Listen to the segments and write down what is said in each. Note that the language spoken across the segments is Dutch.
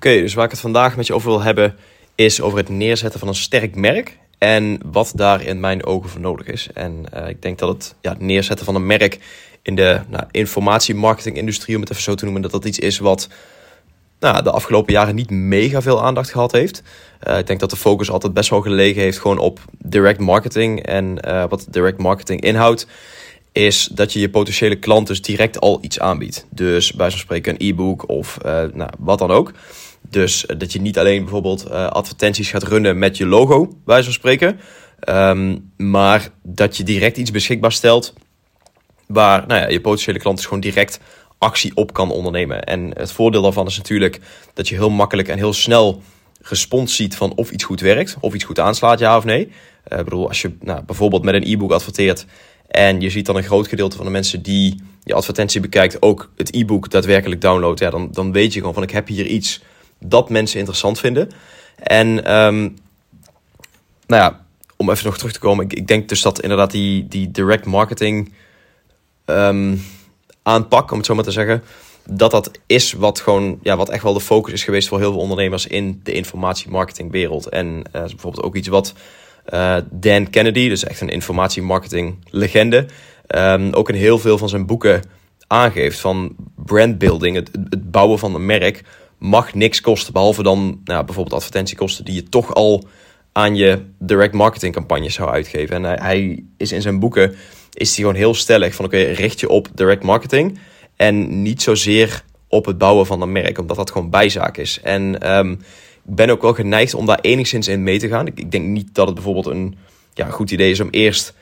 Oké, dus waar ik het vandaag met je over wil hebben, is over het neerzetten van een sterk merk. En wat daar in mijn ogen voor nodig is. En uh, ik denk dat het, ja, het neerzetten van een merk in de nou, informatiemarketingindustrie, om het even zo te noemen, dat dat iets is wat nou, de afgelopen jaren niet mega veel aandacht gehad heeft. Uh, ik denk dat de focus altijd best wel gelegen heeft gewoon op direct marketing. En uh, wat direct marketing inhoudt, is dat je je potentiële klant dus direct al iets aanbiedt. Dus bij spreken een e-book of nou, wat dan ook. Dus dat je niet alleen bijvoorbeeld advertenties gaat runnen met je logo, bij zo'n spreken. Um, maar dat je direct iets beschikbaar stelt waar nou ja, je potentiële klant dus gewoon direct actie op kan ondernemen. En het voordeel daarvan is natuurlijk dat je heel makkelijk en heel snel respons ziet van of iets goed werkt, of iets goed aanslaat, ja of nee. Uh, ik bedoel, als je nou, bijvoorbeeld met een e-book adverteert en je ziet dan een groot gedeelte van de mensen die je advertentie bekijkt ook het e-book daadwerkelijk downloadt, ja, dan, dan weet je gewoon van ik heb hier iets dat mensen interessant vinden. En um, nou ja, om even nog terug te komen, ik, ik denk dus dat inderdaad die, die direct marketing um, aanpak, om het zo maar te zeggen. Dat dat is wat gewoon, ja, wat echt wel de focus is geweest voor heel veel ondernemers in de informatiemarketingwereld. En uh, is bijvoorbeeld ook iets wat uh, Dan Kennedy, dus echt een informatiemarketing legende, um, ook in heel veel van zijn boeken aangeeft van brandbuilding, het, het bouwen van een merk, mag niks kosten. Behalve dan nou, bijvoorbeeld advertentiekosten die je toch al aan je direct marketing campagnes zou uitgeven. En hij, is in zijn boeken is hij gewoon heel stellig van oké, richt je op direct marketing en niet zozeer op het bouwen van een merk, omdat dat gewoon bijzaak is. En um, ik ben ook wel geneigd om daar enigszins in mee te gaan. Ik, ik, denk niet dat het bijvoorbeeld een ja, goed idee is om eerst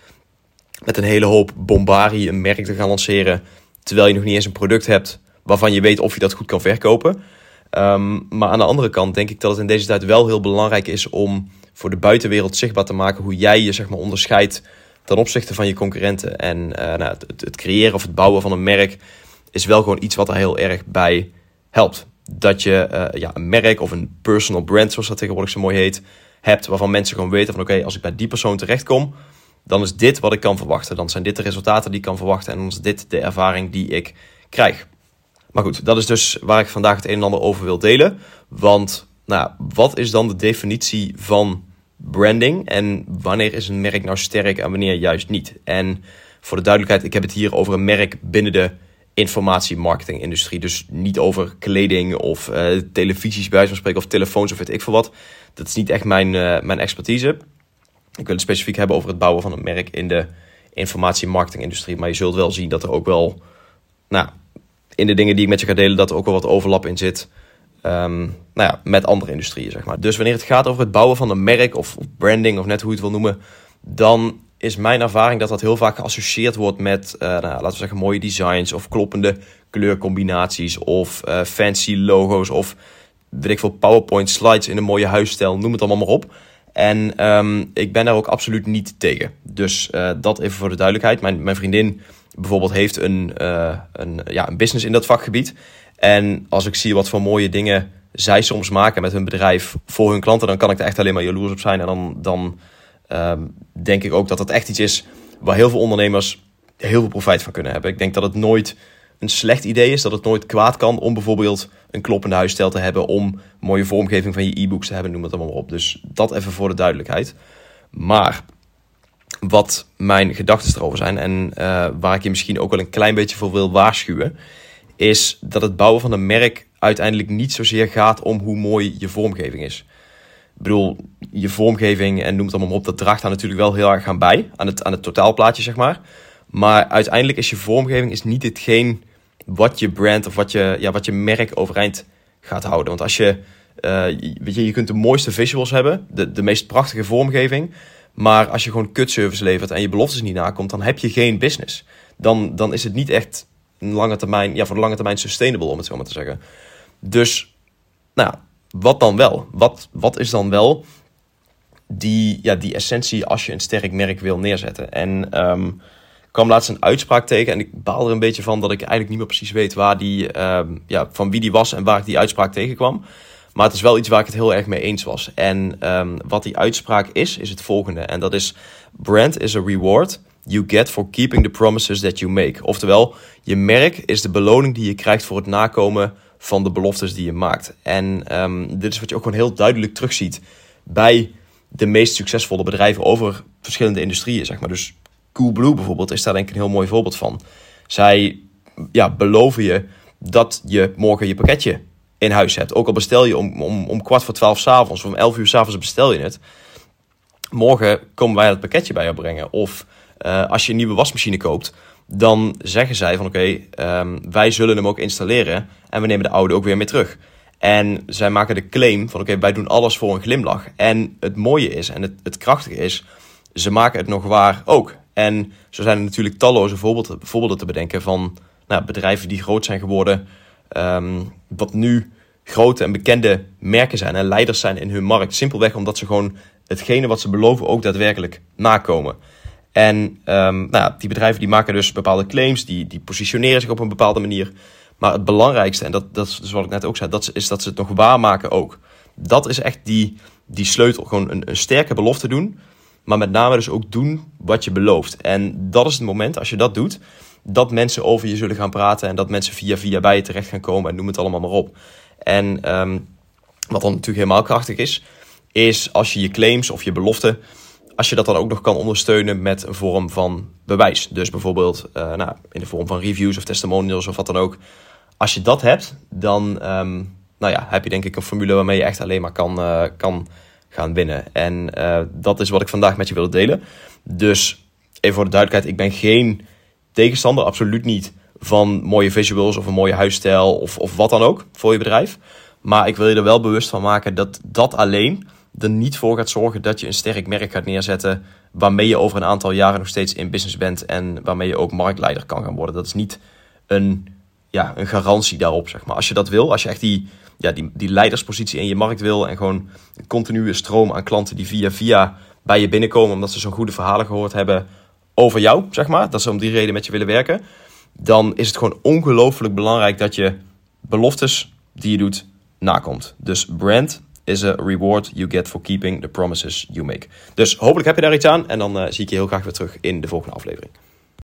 met een hele hoop bombarie een merk te gaan lanceren, terwijl je nog niet eens een product hebt waarvan je weet of je dat goed kan verkopen. Um, maar aan de andere kant denk ik dat het in deze tijd wel heel belangrijk is om voor de buitenwereld zichtbaar te maken hoe jij je zeg maar, onderscheidt ten opzichte van je concurrenten. En uh, nou, het, creëren of het bouwen van een merk is wel gewoon iets wat daar heel erg bij helpt. Dat je uh, ja, een merk of een personal brand, zoals dat tegenwoordig zo mooi heet, hebt. Waarvan mensen gewoon weten van oké, als ik bij die persoon terechtkom, dan is dit wat ik kan verwachten. Dan zijn dit de resultaten die ik kan verwachten. En dan is dit de ervaring die ik krijg. Maar goed, dat is dus waar ik vandaag het een en ander over wil delen. Want nou, wat is dan de definitie van branding en wanneer is een merk nou sterk en wanneer juist niet. En voor de duidelijkheid, ik heb het hier over een merk binnen de informatiemarketingindustrie. Dus niet over kleding of uh, televisies bij van spreken of telefoons of weet ik veel wat. Dat is niet echt mijn, uh, mijn expertise. Ik wil het specifiek hebben over het bouwen van een merk in de informatiemarketingindustrie. Maar je zult wel zien dat er ook wel, nou, in de dingen die ik met je ga delen, dat er ook wel wat overlap in zit. Um, nou ja, met andere industrieën, zeg maar. Dus wanneer het gaat over het bouwen van een merk of, branding of net hoe je het wil noemen, dan is mijn ervaring dat dat heel vaak geassocieerd wordt met, uh, nou, laten we zeggen, mooie designs of kloppende kleurcombinaties of uh, fancy logo's of weet ik veel, PowerPoint slides in een mooie huisstijl, noem het allemaal maar op. En um, ik ben daar ook absoluut niet tegen. Dus uh, dat even voor de duidelijkheid. Mijn, mijn vriendin bijvoorbeeld heeft een, een, ja, een business in dat vakgebied. En als ik zie wat voor mooie dingen zij soms maken met hun bedrijf voor hun klanten, dan kan ik er echt alleen maar jaloers op zijn. En dan, dan um, denk ik ook dat het echt iets is waar heel veel ondernemers heel veel profijt van kunnen hebben. Ik denk dat het nooit een slecht idee is, dat het nooit kwaad kan om bijvoorbeeld een kloppende huisstijl te hebben, om mooie vormgeving van je e-books te hebben, noem het allemaal op. Dus dat even voor de duidelijkheid. Maar wat mijn gedachten erover zijn en uh, waar ik je misschien ook wel een klein beetje voor wil waarschuwen, is dat het bouwen van een merk uiteindelijk niet zozeer gaat om hoe mooi je vormgeving is. Ik bedoel, je vormgeving en noem het allemaal op, dat draagt daar natuurlijk wel heel erg aan bij, aan het, aan het totaalplaatje zeg maar. Maar uiteindelijk is je vormgeving is niet hetgeen wat je brand of wat je, ja, wat je merk overeind gaat houden. Want als je, uh, weet je, je kunt de mooiste visuals hebben, de, de meest prachtige vormgeving, maar als je gewoon kutservice levert en je beloftes niet nakomt, dan heb je geen business. Dan, dan is het niet echt lange termijn, ja, voor de lange termijn sustainable, om het zo maar te zeggen. Dus, nou, wat dan wel? Wat, wat is dan wel die, ja, die essentie als je een sterk merk wil neerzetten? En um, ik kwam laatst een uitspraak tegen en ik baal er een beetje van dat ik eigenlijk niet meer precies weet waar die, um, ja, van wie die was en waar ik die uitspraak tegenkwam. Maar het is wel iets waar ik het heel erg mee eens was. En um, wat die uitspraak is, is het volgende. En dat is: brand is a reward you get for keeping the promises that you make. Oftewel, je merk is de beloning die je krijgt voor het nakomen van de beloftes die je maakt. En ehm, dit is wat je ook gewoon heel duidelijk terugziet bij de meest succesvolle bedrijven over verschillende industrieën, zeg maar. Dus Coolblue bijvoorbeeld is daar denk ik een heel mooi voorbeeld van. Zij ja, beloven je dat je morgen je pakketje in huis hebt. Ook al bestel je om, om, om kwart voor twaalf s'avonds of om elf uur s'avonds bestel je het. Morgen komen wij het pakketje bij jou brengen. Of uh, als je een nieuwe wasmachine koopt, dan zeggen zij van oké, um, wij zullen hem ook installeren en we nemen de oude ook weer mee terug. En zij maken de claim van oké, wij doen alles voor een glimlach. En het mooie is en het, het krachtige is, ze maken het nog waar ook. En zo zijn er natuurlijk talloze voorbeelden, voorbeelden te bedenken van nou, bedrijven die groot zijn geworden, um, wat nu grote en bekende merken zijn en leiders zijn in hun markt. Simpelweg omdat ze gewoon hetgene wat ze beloven ook daadwerkelijk nakomen. En um, nou die bedrijven die maken dus bepaalde claims, die, die positioneren zich op een bepaalde manier. Maar het belangrijkste, en dat, dat is wat ik net ook zei, dat is dat ze het nog waarmaken ook. Dat is echt die, die sleutel. Gewoon een, een sterke belofte doen, maar met name dus ook doen wat je belooft. En dat is het moment, als je dat doet, dat mensen over je zullen gaan praten en dat mensen via via bij je terecht gaan komen en noem het allemaal maar op. En um, wat dan natuurlijk helemaal krachtig is, is als je je claims of je beloften, als je dat dan ook nog kan ondersteunen met een vorm van bewijs. Dus bijvoorbeeld uh, nou, in de vorm van reviews of testimonials of wat dan ook. Als je dat hebt, dan um, nou ja, heb je denk ik een formule waarmee je echt alleen maar kan, uh, kan gaan winnen. En uh, dat is wat ik vandaag met je wilde delen. Dus even voor de duidelijkheid, ik ben geen tegenstander, absoluut niet, van mooie visuals of een mooie huisstijl of, of wat dan ook voor je bedrijf. Maar ik wil je er wel bewust van maken dat dat alleen er niet voor gaat zorgen dat je een sterk merk gaat neerzetten. waarmee je over een aantal jaren nog steeds in business bent en waarmee je ook marktleider kan gaan worden. Dat is niet een, ja, een garantie daarop, zeg maar. Als je dat wil, als je echt die, ja, die, die leiderspositie in je markt wil en gewoon een continue stroom aan klanten die via via bij je binnenkomen omdat ze zo'n goede verhalen gehoord hebben over jou, zeg maar, dat ze om die reden met je willen werken, dan is het gewoon ongelooflijk belangrijk dat je beloftes die je doet nakomt. Dus brand is a reward you get for keeping the promises you make. Dus hopelijk heb je daar iets aan en dan uh, zie ik je heel graag weer terug in de volgende aflevering.